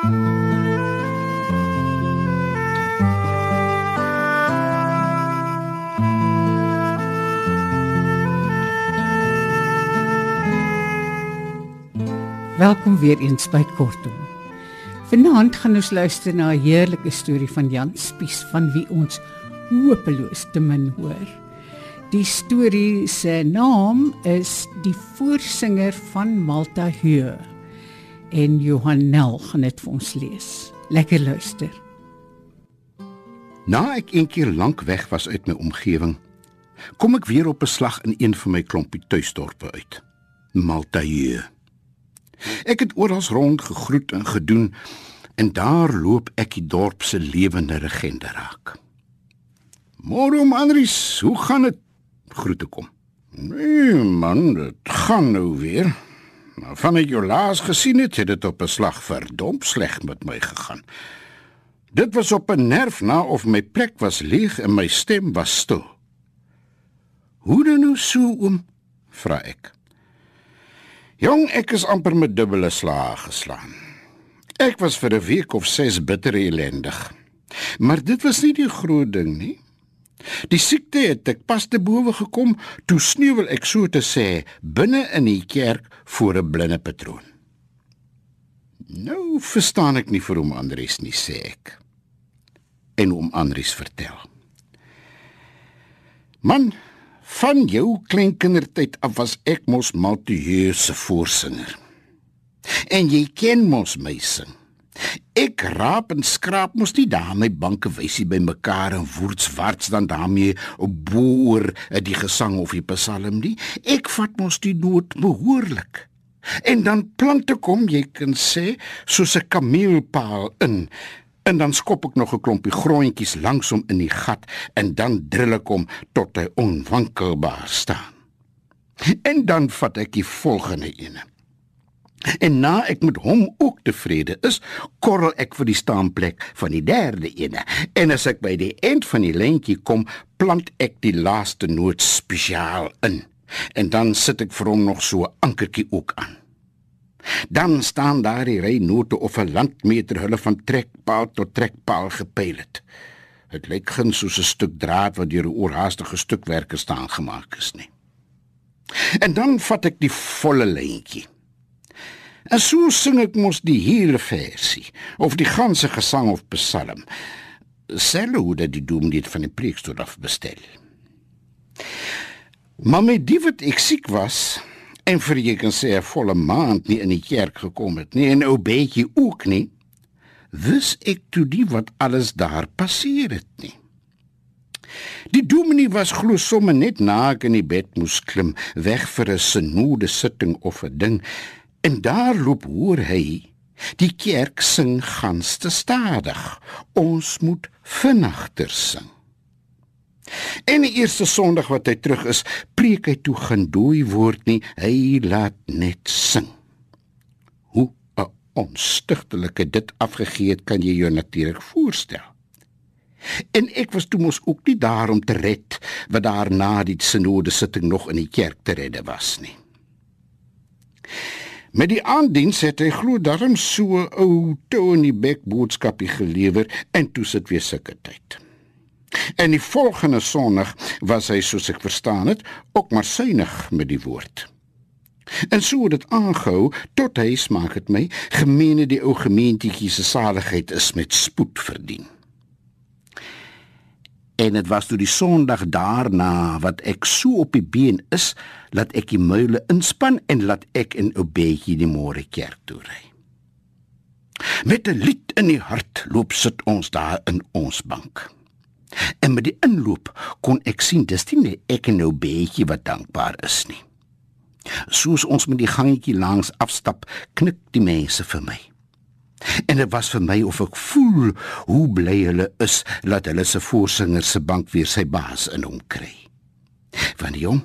Welkom weer eens by Kortom. Vanaand gaan ons luister na 'n heerlike storie van Jan Spies van wie ons hopeloos te min hoor. Die storie se naam is Die voorsinger van Malta Hue. En Johan Nel gaan dit vir ons lees. Lekker luister. Na ek eendag lank weg was uit my omgewing, kom ek weer op beslag in een van my klompie tuisdorpe uit. Malta Hue. Ek het oral rond gegroet en gedoen en daar loop ek die dorp se lewende regende raak. Môre Manris, hoe gaan dit? Groete kom. Nee man, dit gaan nou weer. Maar van ek jou laas gesien het, het dit op 'n slag verdomp sleg met my gegaan. Dit was op 'n nerf na of my plek was leeg en my stem was stil. Hoe dan nou so oom? vra ek. Jong, ek is amper met dubbele slae geslaan. Ek was vir 'n week of 6 bitter ellendig. Maar dit was nie die groot ding nie. Die siekte het ek pas te bowe gekom toe sneuwel ek so te sê binne in die kerk voor 'n blinde patroon. Nou verstaan ek nie vir hom Andries nie sê ek. En hom Andries vertel. Man, Van jou kleinkindertyd af was ek mos Maltueuse voorsinger. En jy ken mos my sing. Ek raap en skraap mos nie daar my banke wysie by mekaar en woordswarts dan daarmee op boer die gesang of die psalm nie. Ek vat mos die noot behoorlik. En dan plante kom jy kan sê soos 'n kameelpaal in en dan skop ek nog 'n klompie groontjies langs hom in die gat en dan drill ek hom tot hy onwankelbaar staan. En dan vat ek die volgende ene. En na ek met hom ook tevrede is, korrel ek vir die staanplek van die derde ene. En as ek by die eind van die lentjie kom, plant ek die laaste noot spesiaal in. En dan sit ek vir hom nog so 'n ankertjie ook aan. Dan staan daar die reinote of 'n landmeter hulle van trekpaal tot trekpaal gepyl het. Dit lyk geen soos 'n stuk draad wat deur 'n oorhaastige stukwerker staan gemaak is nie. En dan vat ek die volle lyntjie. En so sing ek mos die hele versie of die ganse gesang of psalm. Selfs dat die doom dit van die preekstoel af bestel. Maar met die wat ek siek was, en vir jy kan sê 'n volle maand nie in die kerk gekom het nie en ou bietjie ook nie wis ek toe die wat alles daar passeer het nie Die dominee was glo sommer net naak in die bed moes klim weg vir 'n synode sitting of 'n ding en daar loop hoor hy die kerk sing gans te stadig ons moet vinnigter sing En die eerste Sondag wat hy terug is, preek hy toe geen dooi woord nie, hy laat net sing. Hoe 'n onstigtelike dit afgegee het, kan jy jou natuurlik voorstel. En ek was toe mos ook nie daar om te red wat daarna die sinode sitting nog in die kerk te redde was nie. Met die aandiens het hy glo darm so ou Tony Beck boodskapie gelewer en toe sit weer sulke tyd. En die volgende Sondag was hy soos ek verstaan het, ook maar suinig met die woord. En so het dit aangehou tot hy smaak het my gemeene die ou gemeentetjie se saligheid is met spoed verdien. En dit was toe die Sondag daarna wat ek so op die been is, laat ek die muile inspan en laat ek in 'n bietjie die môre kerk toe ry. Met 'n lied in die hart loop sit ons daar in ons bank. En met die inloop kon ek sien dis nie ek en nou bietjie wat dankbaar is nie. Soos ons met die gangetjie langs afstap, knik die mense vir my. En dit was vir my of ek voel hoe bly hulle is dat hulle se voorsinger se bank weer sy baas in hom kry. Van jong,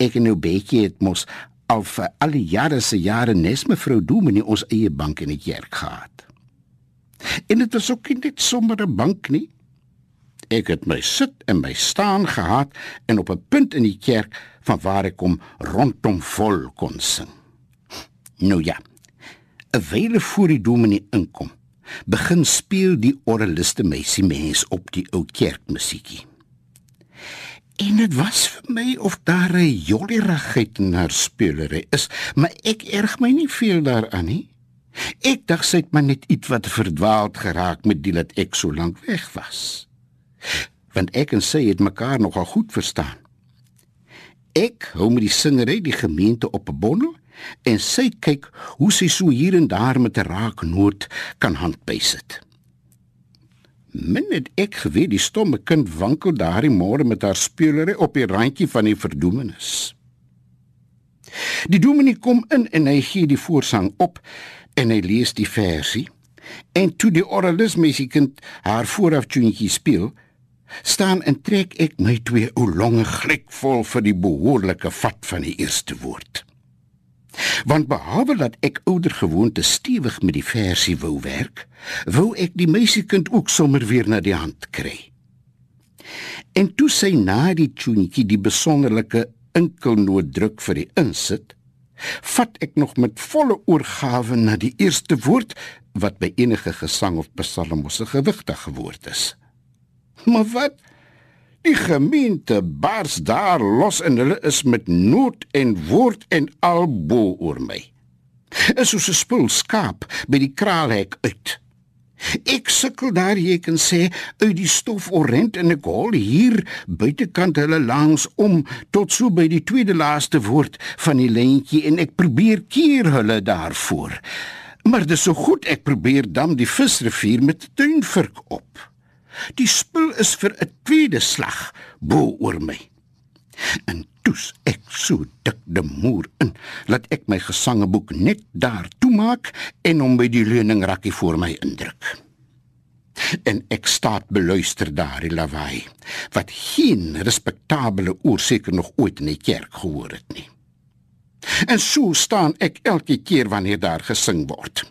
ek en nou bietjie het mos al vir al die jare se jare nes mevrou Dominee ons eie bank in die kerk gehad. En dit was ook nie net sommer 'n bank nie. Ek het my sit en my staan gehad en op 'n punt in die kerk van waar ek kom rondom vol kon sing. Nou ja. 'n wyle voor die dominee inkom, begin speel die orgeliste meisie mens op die ou kerkmusiekie. En dit was vir my of daar 'n jollierigheid in haar speelery is, maar ek erg my nie veel daaraan nie. Ek dink sy het maar net iets wat verdwaald geraak met die dat ek so lank weg was. Want ek en sy het mekaar nogal goed verstaan. Ek hou met die singery die gemeente op 'n bondel en sy kyk hoe sy so hier en daar met 'n raak noot kan handbysit. Min het ek geweet die stomme kind wankel daardie môre met haar speelery op die randjie van die verdoemenis. Die dominee kom in en hy gee die voorsang op en hy lees die versie. En toe die oralismusiekind haar vooraf tuintjie speel, staan en trek ek my twee ou longe glikvol vir die behoorlike vat van die eerste woord. Want behalwe dat ek ouer gewoonte stewig met die versie wou werk, wou ek die meisiekind ook sommer weer na die hand kry. En toe sy na die tuintjie die besonderlike enkelnoot druk vir die insit, vat ek nog met volle oorgawe na die eerste woord wat by enige gesang of psalm mos 'n gewigtige woord is. Maar wat? Die gemeente bars daar los en hulle is met nood en woord en albo oor my. Is soos 'n spul skaap by die kraalhek uit. Ek sukkel daar jy kan sê uit die stof orent en ek hol hier buitekant hulle langs om tot so by die tweede laaste woord van die lentjie en ek probeer keer hulle daarvoor. Maar dis so goed ek probeer dam die visrivier met tuinvurk op. Die spul is vir 'n tweede slag bo oor my. En toes ek so dik de moer in, laat ek my gesangeboek net daar toemaak en hom by die leuningrakkie voor my indruk. En ek staat beluister daar die lawaai wat geen respektabele oor seker nog ooit in die kerk gehoor het nie. En so staan ek elke keer wanneer daar gesing word.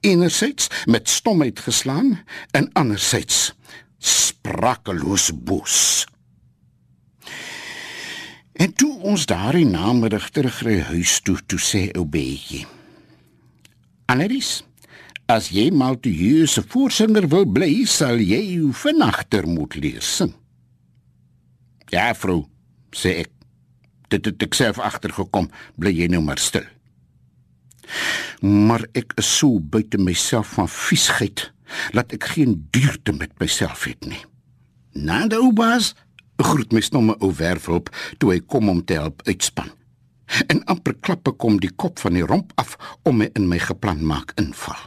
Enerzijds met stomheid geslaan en anderzijds sprakeloos boos. En toe ons daardie namiddag terugry huis toe, toe sê ou Beetjie: "Annelies, as jy mal te hiuse voorsinger wil bly, sal jy vannagter moet leer sing." "Ja, vrou," sê ek. "Dit het ek self agtergekom, bly jy nou maar stil." Maar ek is so buite myself van viesheid dat ek geen duurte met myself het nie. Nanda Ubas groet my stomme ou werfhulp toe hy kom om te help uitspan. En amper klappe kom die kop van die romp af om my in my geplan maak inval.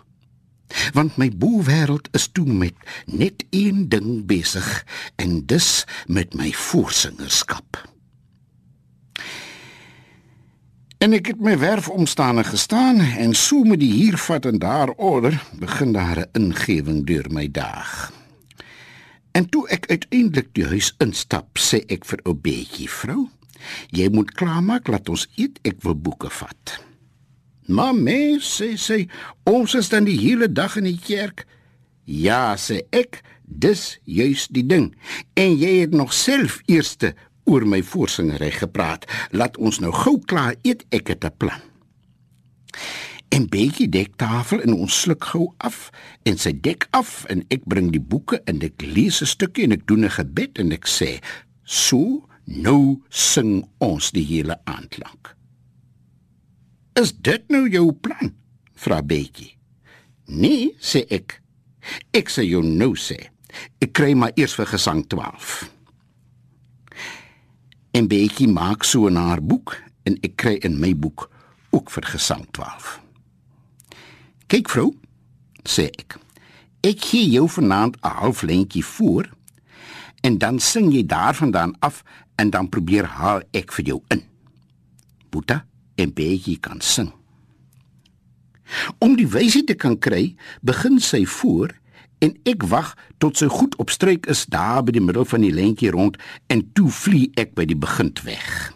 Want my boewêreld is toe met net een ding besig en dis met my voorsingerskap. En ek het my werf omstaande gestaan en so met die hiervat en daar order begin daar 'n ingewing deur my daag. En toe ek uiteindelik die huis instap, sê ek vir ou Betjie, vrou, jy moet klaarmaak laat ons eet, ek wil boeke vat. Maar mens sê sê, ons is dan die hele dag in die kerk. Ja, sê ek, dis juis die ding. En jy het nog self eerste oor my voorsingery gepraat. Laat ons nou gou klaar eet, ek het 'n plan. En Betjie dek tafel en ons sluk gou af en sy dek af en ek bring die boeke en ek lees 'n stukkie en ek doen 'n gebed en ek sê so nou sing ons die hele aand lank is dit nou jou plan? vra Betjie. Nee sê ek. Ek sê jou nou sê. Ek kry maar eers vir gesang 12 en Betjie maak so 'n haar boek en ek kry in my boek ook vir gesang 12 Kyk vrou, sê ek. Ek gee jou vanaand 'n half lentjie voor en dan sing jy daarvandaan af en dan probeer haal ek vir jou in. Boeta en Beetjie kan sing. Om die wysie te kan kry, begin sy voor en ek wag tot sy goed op stryk is daar by die middel van die lentjie rond en toe vlieg ek by die begin weg.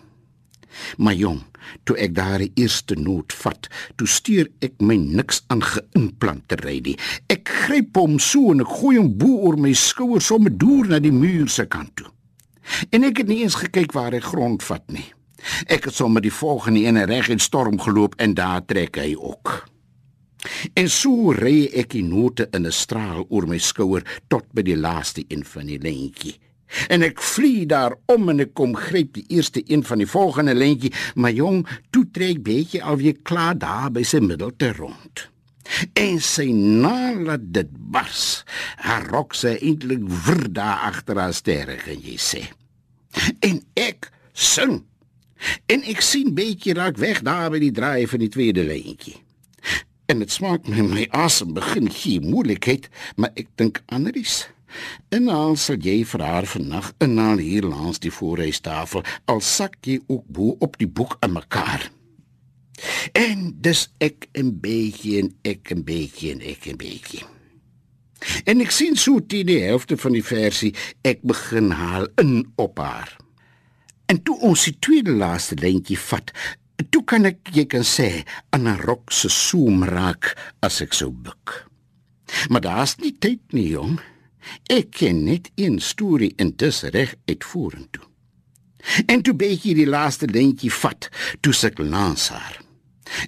Maar jong, toe ek daar die eerste noot vat, toe stuur ek my niks aan geïmplanteer nie. Ek gryp hom so en ek gooi hom bo oor my skouer sommer deur na die muur se kant toe. En ek het nie eens gekyk waar hy grond vat nie. Ek het sommer die volgende ene reg in storm geloop en daar trek hy ook. En so ry ek die note in 'n straal oor my skouer tot by die laaste een van die lentjie. En ek vlieg daar om en ek kom gryp die eerste een van die volgende lentjie, maar jong, toe trek bietjie alweer klaar daar by sy middel te rond. En sy nalat dit bars. Haar rok sy eintlik vir daar agter haar sterre, kan jy sê. En ek sing. En ek sien bietjie raak weg daar by die draai van die tweede lentjie. En dit smaak my my asem begin gee moeilikheid, maar ek dink anderis. En al sal jy vir haar vannag inhaal hier langs die voorhuistafel, al sak jy ook bo op die boek in mekaar. En dis ek 'n bietjie en ek 'n bietjie en ek 'n bietjie. En ek sien so teen die helfte van die versie ek begin haal in op haar. En toe ons die tweede laaste lentjie vat, toe kan ek jy kan sê aan 'n rok se soem raak as ek sou buk. Maar daar's nie tyd nie, jong. Ek ken net een storie en dis reg uitvoerend toe. En toe bietjie die laaste lentjie vat, toe suk langs haar.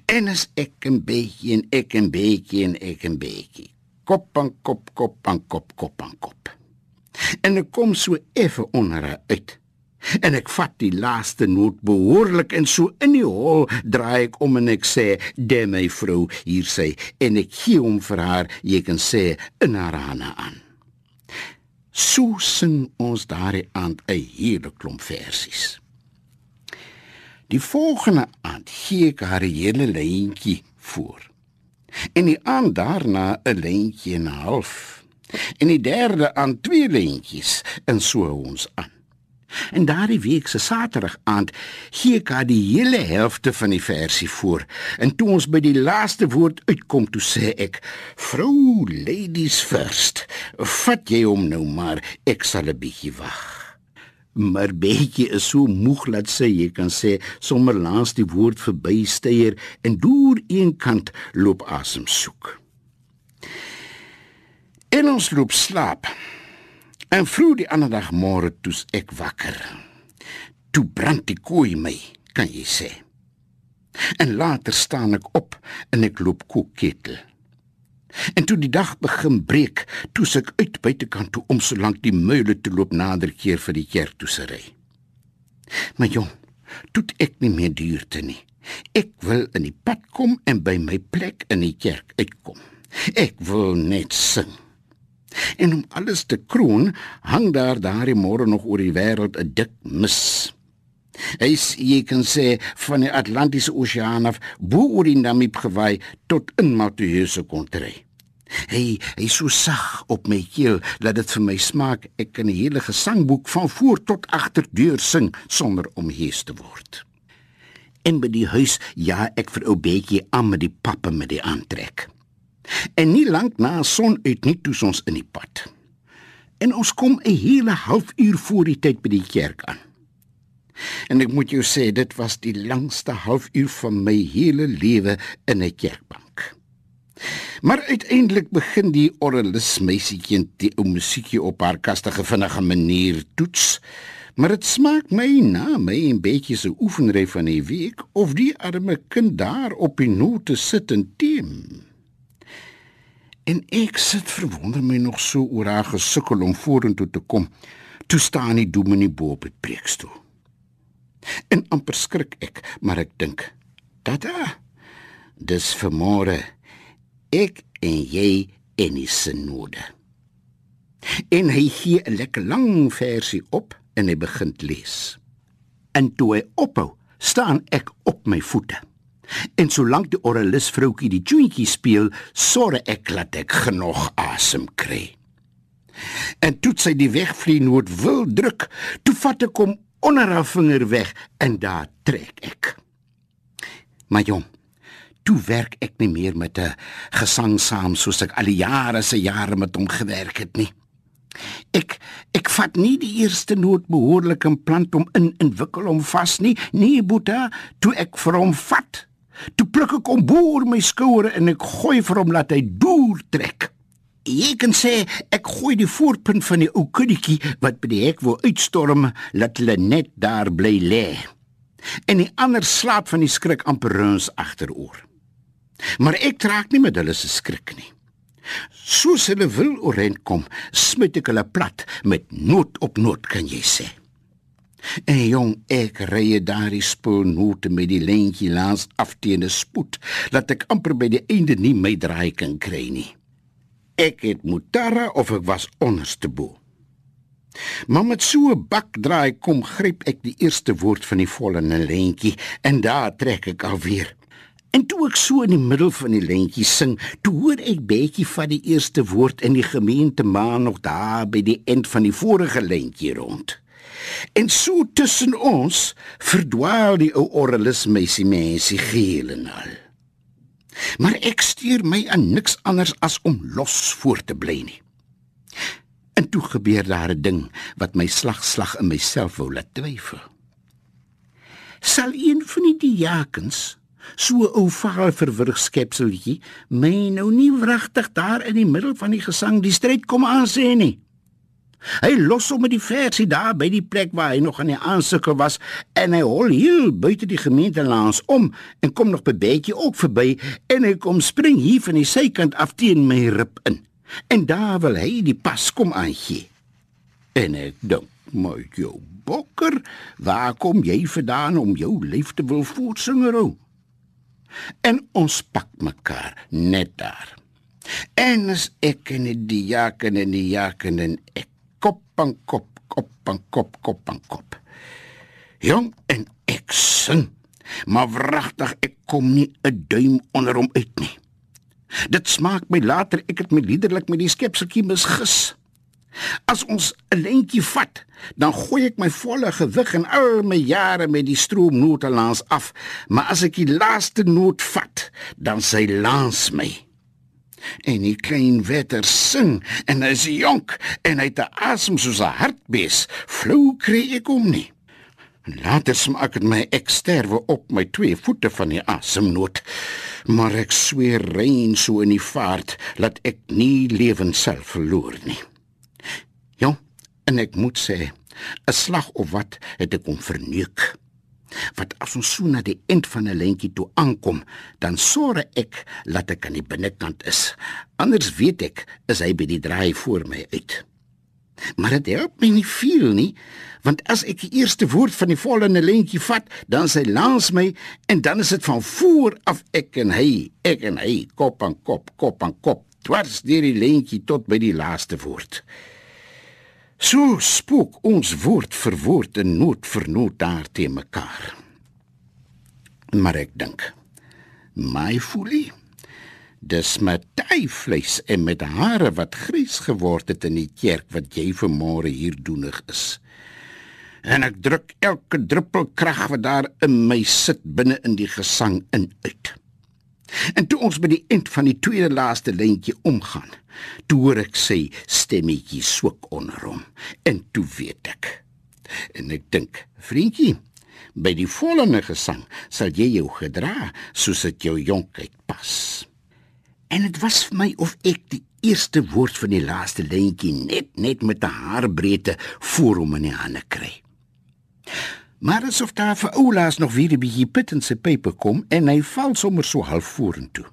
En as ek 'n bietjie en ek 'n bietjie en ek 'n bietjie. Kop aan kop, kop aan kop, kop aan kop. En ek kom so effe onder haar uit. En ek vat die laaste noot behoorlik en so in die hol draai ek om en ek sê, "De my vrou, hier sê," en ek gee hom vir haar, jy kan sê, in haar hande aan. So sing ons daardie aand 'n hele klomp versies. Die volgende aand gee ek haar 'n hele lyntjie voor. En die aand daarna 'n lyntjie en 'n half. En die derde aand twee lyntjies en so ons aan. En daardie week se Saterdag aand gee ek haar die hele helfte van die versie voor. En toe ons by die laaste woord uitkom, toe sê ek: "Vrou, ladies first. Vat jy hom nou maar, ek sal 'n bietjie wag." Maar bietjie is so moeg laat sê jy kan sê sommer langs die woord verby steier en deur een kant loop asem soek. En ons loop slaap. En vroeg die ander dag môre toes ek wakker. Toe brand die kooi my, kan jy sê. En later staan ek op en ek loop kookketel. En toe die dag begin breek, toes ek uit buitekant toe om so lank die meule te loop nader keer vir die kerk toe se ry. Maar jong, toe ek nie meer duurte nie. Ek wil in die pad kom en by my plek in die kerk uitkom. Ek wil net sing. En om alles te kroon, hang daar daardie môre nog oor die wêreld 'n dik mis. Hy is, jy kan sê van die Atlantiese Oseaan af bo oor die Namib gewaai tot in Mattheuse kontry. Hy hy so sag op my keel dat dit vir my smaak ek kan 'n hele gesangboek van voor tot agter deur sing sonder om hees te word. En by die huis ja ek vir ou Betjie aan met die pappe met die aantrek. En nie lank na son uit nie toe ons in die pad. En ons kom 'n hele halfuur voor die tyd by die kerk aan. En ek moet jou sê dit was die langste halfuur van my hele lewe in 'n kerkbank. Maar uiteindelik begin die orgelis meisietjie die ou musiekie op haar kastige vinnige manier toets. Maar dit smaak my na my 'n bietjie so oefenry van die week of die arme kind daar op die note sit en teem. En ek sit verwonder my nog so oor haar gesukkel om vorentoe te kom. Toe staan die dominee bo op die preekstoel. En amper skrik ek, maar ek dink, "Tata, dis vir môre. Ek en jy en die synode." En hy gee 'n lekker lang versie op en hy begin lees. En toe hy ophou, staan ek op my voete. En solank die orgelis vroutjie die tuintjie speel, sorg ek dat ek genoeg asem kry. En toe sy die wegvlienoot wil druk, toe vat ek hom onder haar vinger weg en daar trek ek. Maar jong, toe werk ek nie meer met 'n gesang saam soos ek al die jare se jare met hom gewerk het nie. Ek ek vat nie die eerste noot behoorlik in plant om in ontwikkel hom vas nie. Nee, Boeta, toe ek vir hom vat, Toe pluk ek hom boor my skouer en ek gooi vir hom laat hy deur trek. Jy kan sê ek gooi die voorpunt van die ou kuddetjie wat by die hek wou uitstorm, laat hulle net daar bly lê. En die ander slaap van die skrik amper runs agteroor. Maar ek trek nie met hulle se skrik nie. Soos hulle wil oorent kom, smit ek hulle plat met noot op noot, kan jy sê. En jong, ek ry daardie spoornote met die lentjie langs af teen 'n spoed, dat ek amper by die einde nie my draai kan kry nie. Ek het motarra of ek was onderste bo. Maar met so 'n bakdraai kom gryp ek die eerste woord van die volgende lentjie en daar trek ek alweer. En toe ek so in die middel van die lentjie sing, toe hoor ek bietjie van die eerste woord in die gemeente maan nog daar by die eind van die vorige lentjie rond. En so tussen ons verdwaal die ou orrelis meisie mensie geel en al. Maar ek stuur my aan niks anders as om los voor te bly nie. En toe gebeur daar 'n ding wat my slag slag in myself wou laat twyfel. Sal een van die diakens, so 'n ou vaal verwrig skepseltjie, my nou nie wragtig daar in die middel van die gesang die stryd kom aan sê nie? Hy los hom met die versie daar by die plek waar hy nog aan die aansukkel was en hy hol hier buite die gemeente langs om en kom nog by bietjie ook verby en hy kom spring hier van die sykant af teen my rib in. En daar wil hy die pas kom aangee. En ek dink, my jou bokker, waar kom jy vandaan om jou liefde wil voortsinger hou? En ons pak mekaar net daar. En as ek en die jaken en die jaken en ek kop aan kop, kop aan kop, kop aan kop. Jong en ek sing, maar wragtig ek kom nie 'n duim onder hom uit nie. Dit smaak my later ek het my liderlik met die skepseltjie misgis. As ons 'n lentjie vat, dan gooi ek my volle gewig en al my jare met die stroomnote langs af, maar as ek die laaste noot vat, dan sy langs my. En die klein wetter sing en hy is jonk en hy het 'n asem soos 'n hartbees. Flou kry ek hom nie. Later smaak dit my ek sterwe op my twee voete van die asemnoot maar ek sweer rein so in die vaart dat ek nie lewens self verloor nie. Ja, en ek moet sê, 'n slag of wat het ek om verneuk. Wat as ons so na die eind van 'n lentjie toe aankom, dan sorg ek dat ek aan die binnekant is. Anders weet ek, is hy by die draai voor my uit. Maar dit help my nie veel nie, want as ek die eerste woord van die volgende lentjie vat, dan sy langs my en dan is dit van voor af ek en hy, ek en hy, kop aan kop, kop aan kop, dwars deur die lentjie tot by die laaste woord. So spook ons woord vir woord en noot vir noot daar te mekaar. Maar ek dink, my folie Dis met tyfvleis en met hare wat grys geword het in die kerk wat jy vanmôre hier doenig is. En ek druk elke druppel krag wat daar in my sit binne in die gesang in uit. En toe ons by die eind van die tweede laaste lentjie omgaan, toe hoor ek sê stemmetjie swak onder hom en toe weet ek. En ek dink, vriendjie, by die volgende gesang sal jy jou gedra soos dit jou jonkheid pas. En dit was vir my of ek die eerste woord van die laaste lentjie net net met 'n haarbreedte voor hom in die hande kry. Maar asof daar vir Oulaas nog weer 'n bietjie pit in sy peper kom en hy val sommer so half vorentoe.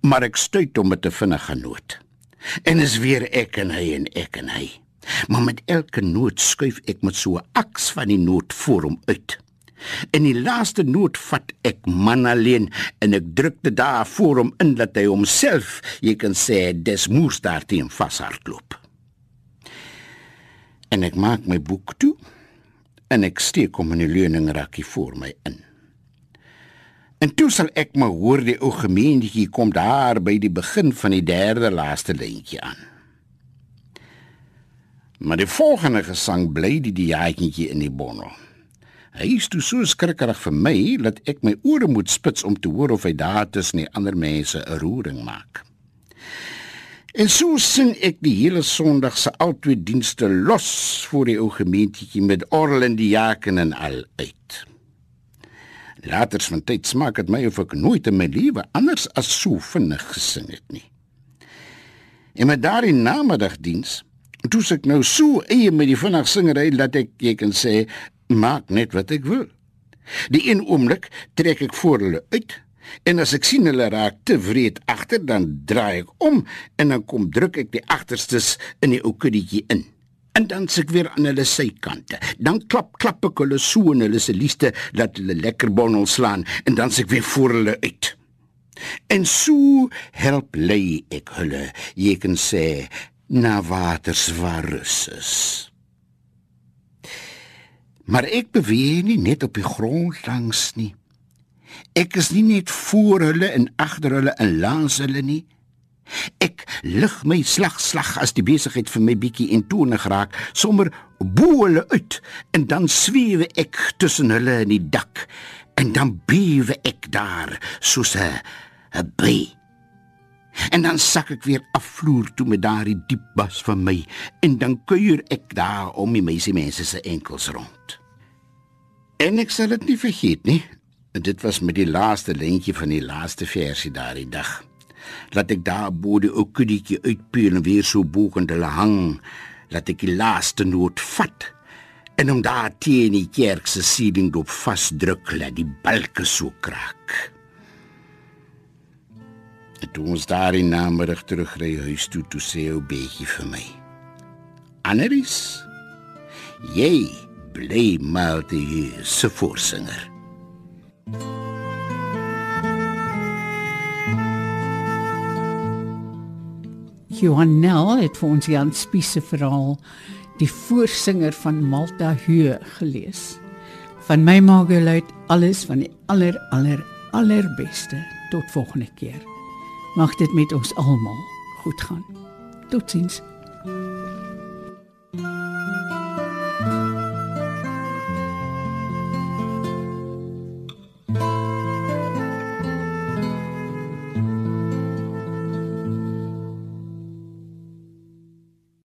Maar ek stuit hom met 'n vinnige noot. En is weer ek en hy en ek en hy. Maar met elke noot skuif ek met so 'n aks van die noot voor hom uit. In die laaste noot vat ek man alleen en ek druk dit daar voor hom in dat hy homself, jy kan sê, des moes daar teen vashardloop. En ek maak my boek toe en ek steek hom in die leuningsrakkie voor my in. En toe sal ek maar hoor die ou gemeentjie kom daar by die begin van die derde laaste lentjie aan. Maar die volgende gesang bly die diaatjie in die bonnel. Hy is toe so skrikkerig vir my dat ek my ore moet spits om te hoor of hy daar tussen die ander mense 'n roering maak. En so sing ek die hele Sondag se altwee dienste los voor die ou gemeentjie met orgel en diaken en al uit. Later van tyd smaak dit my of ek nooit in my lewe anders as so vinnig gesing het nie. En met daardie namiddagdiens, toe ek nou so eie met die vinnig singery dat ek jy kan sê maak net wat ek wil. Die een oomblik trek ek voor hulle uit En as ek sien hulle raak te wreed agter, dan draai ek om en dan kom druk ek die agterstes in die ou kuddetjie in. En dan suk weer aan hulle sykante. Dan klap klap ek hulle so in hulle se lieste dat hulle lekker bonnel slaan en dan suk weer voor hulle uit. En so help lei ek hulle, jy kan sê, na waters waar rus is. Maar ek beweeg nie net op die grond langs nie. Ek is nie net voor hulle en agter hulle en langs hulle nie. Ek lig my slag slag as die besigheid vir my bietjie en tonig raak, sommer bo hulle uit en dan sweef ek tussen hulle in die dak en dan bewe ek daar soos 'n by. En dan sak ek weer afvloer toe met daardie diep bas van my en dan kuier ek daar om die meisie mense se enkels rond. En ek sal dit nie vergeet nie. En dit was met die laaste lentjie van die laaste versie daardie dag. Laat ek daar bo die ou kuddetjie uitpeel en weer so boekend hulle hang. Laat ek die laaste noot vat. En om daar teen die kerk se siening dop vasdruk, laat die balke so kraak. En toe ons daar in namiddag terugry huis toe, toe sê ou beetjie vir my. Annelis, jy bly maar die se voorsinger. Johan Nel het vir ons Jan Spies se verhaal Die voorsinger van Malta Hu gelees. Van my Margaret alles van die aller aller allerbeste tot volgende keer. Mag dit met ons almal goed gaan. Totsiens.